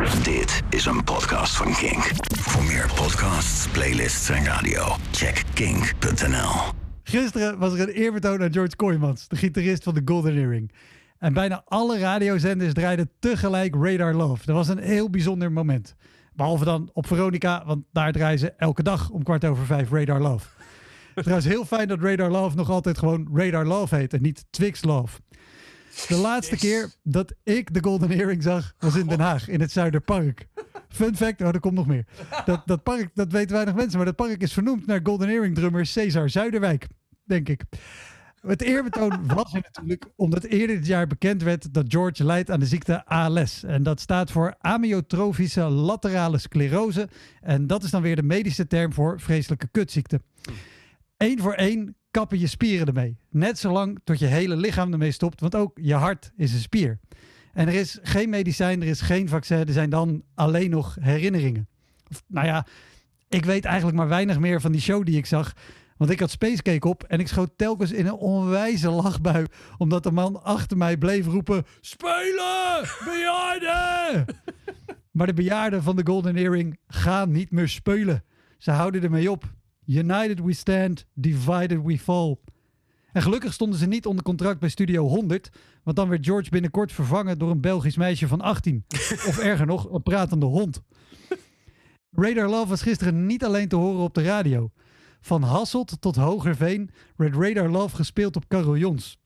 Dit is een podcast van Kink. Voor meer podcasts, playlists en radio, check kink.nl. Gisteren was er een eerbetoon aan George Kooijmans, de gitarist van de Golden Earring. En bijna alle radiozenders draaiden tegelijk Radar Love. Dat was een heel bijzonder moment. Behalve dan op Veronica, want daar draaien ze elke dag om kwart over vijf Radar Love. Trouwens, heel fijn dat Radar Love nog altijd gewoon Radar Love heet en niet Twix Love. De laatste keer dat ik de Golden Earring zag, was in Den Haag, in het Zuiderpark. Fun fact, oh, er komt nog meer. Dat, dat park, dat weten weinig mensen, maar dat park is vernoemd naar Golden Earring drummer Cesar Zuiderwijk, denk ik. Het eerbetoon was er natuurlijk omdat eerder dit jaar bekend werd dat George lijdt aan de ziekte ALS. En dat staat voor amyotrofische laterale sclerose. En dat is dan weer de medische term voor vreselijke kutziekte. Eén voor één kappen je spieren ermee. Net zolang tot je hele lichaam ermee stopt, want ook je hart is een spier. En er is geen medicijn, er is geen vaccin, er zijn dan alleen nog herinneringen. Of, nou ja, ik weet eigenlijk maar weinig meer van die show die ik zag. Want ik had Spacecake op en ik schoot telkens in een onwijze lachbui. Omdat de man achter mij bleef roepen: Spelen! Bejaarden! maar de bejaarden van de Golden Earring gaan niet meer spelen. Ze houden ermee op. United we stand, divided we fall. En gelukkig stonden ze niet onder contract bij Studio 100, want dan werd George binnenkort vervangen door een Belgisch meisje van 18. of erger nog, een pratende hond. Radar Love was gisteren niet alleen te horen op de radio. Van Hasselt tot Hogerveen werd Radar Love gespeeld op carillons.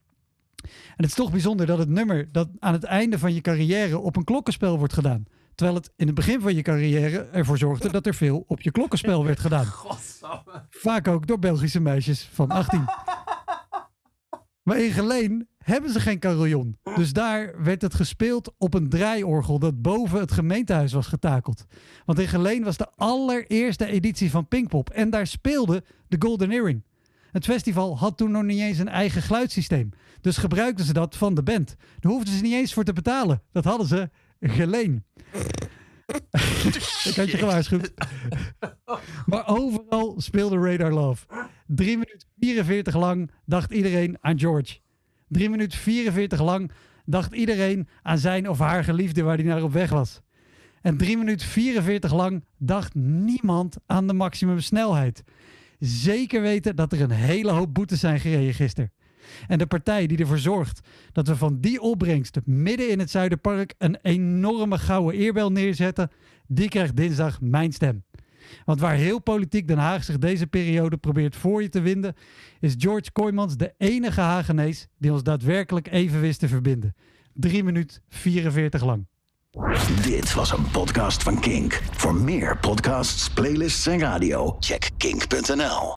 En het is toch bijzonder dat het nummer dat aan het einde van je carrière op een klokkenspel wordt gedaan. Terwijl het in het begin van je carrière ervoor zorgde dat er veel op je klokkenspel werd gedaan. Vaak ook door Belgische meisjes van 18. Maar in Geleen hebben ze geen carillon. Dus daar werd het gespeeld op een draaiorgel dat boven het gemeentehuis was getakeld. Want in Geleen was de allereerste editie van Pinkpop. En daar speelde de Golden Earring. Het festival had toen nog niet eens een eigen geluidssysteem. Dus gebruikten ze dat van de band. Daar hoefden ze niet eens voor te betalen. Dat hadden ze geleen. Ik had je gewaarschuwd. maar overal speelde Radar Love. 3 minuten 44 lang dacht iedereen aan George. 3 minuten 44 lang dacht iedereen aan zijn of haar geliefde waar hij naar op weg was. En 3 minuten 44 lang dacht niemand aan de maximumsnelheid. Zeker weten dat er een hele hoop boetes zijn gereden gisteren. En de partij die ervoor zorgt dat we van die opbrengst midden in het Zuiderpark een enorme gouden eerbel neerzetten, die krijgt dinsdag mijn stem. Want waar heel politiek Den Haag zich deze periode probeert voor je te winden, is George Kooijmans de enige Hagenees die ons daadwerkelijk even wist te verbinden. 3 minuut 44 lang. Dit was een podcast van Kink. Voor meer podcasts, playlists en radio, check kink.nl.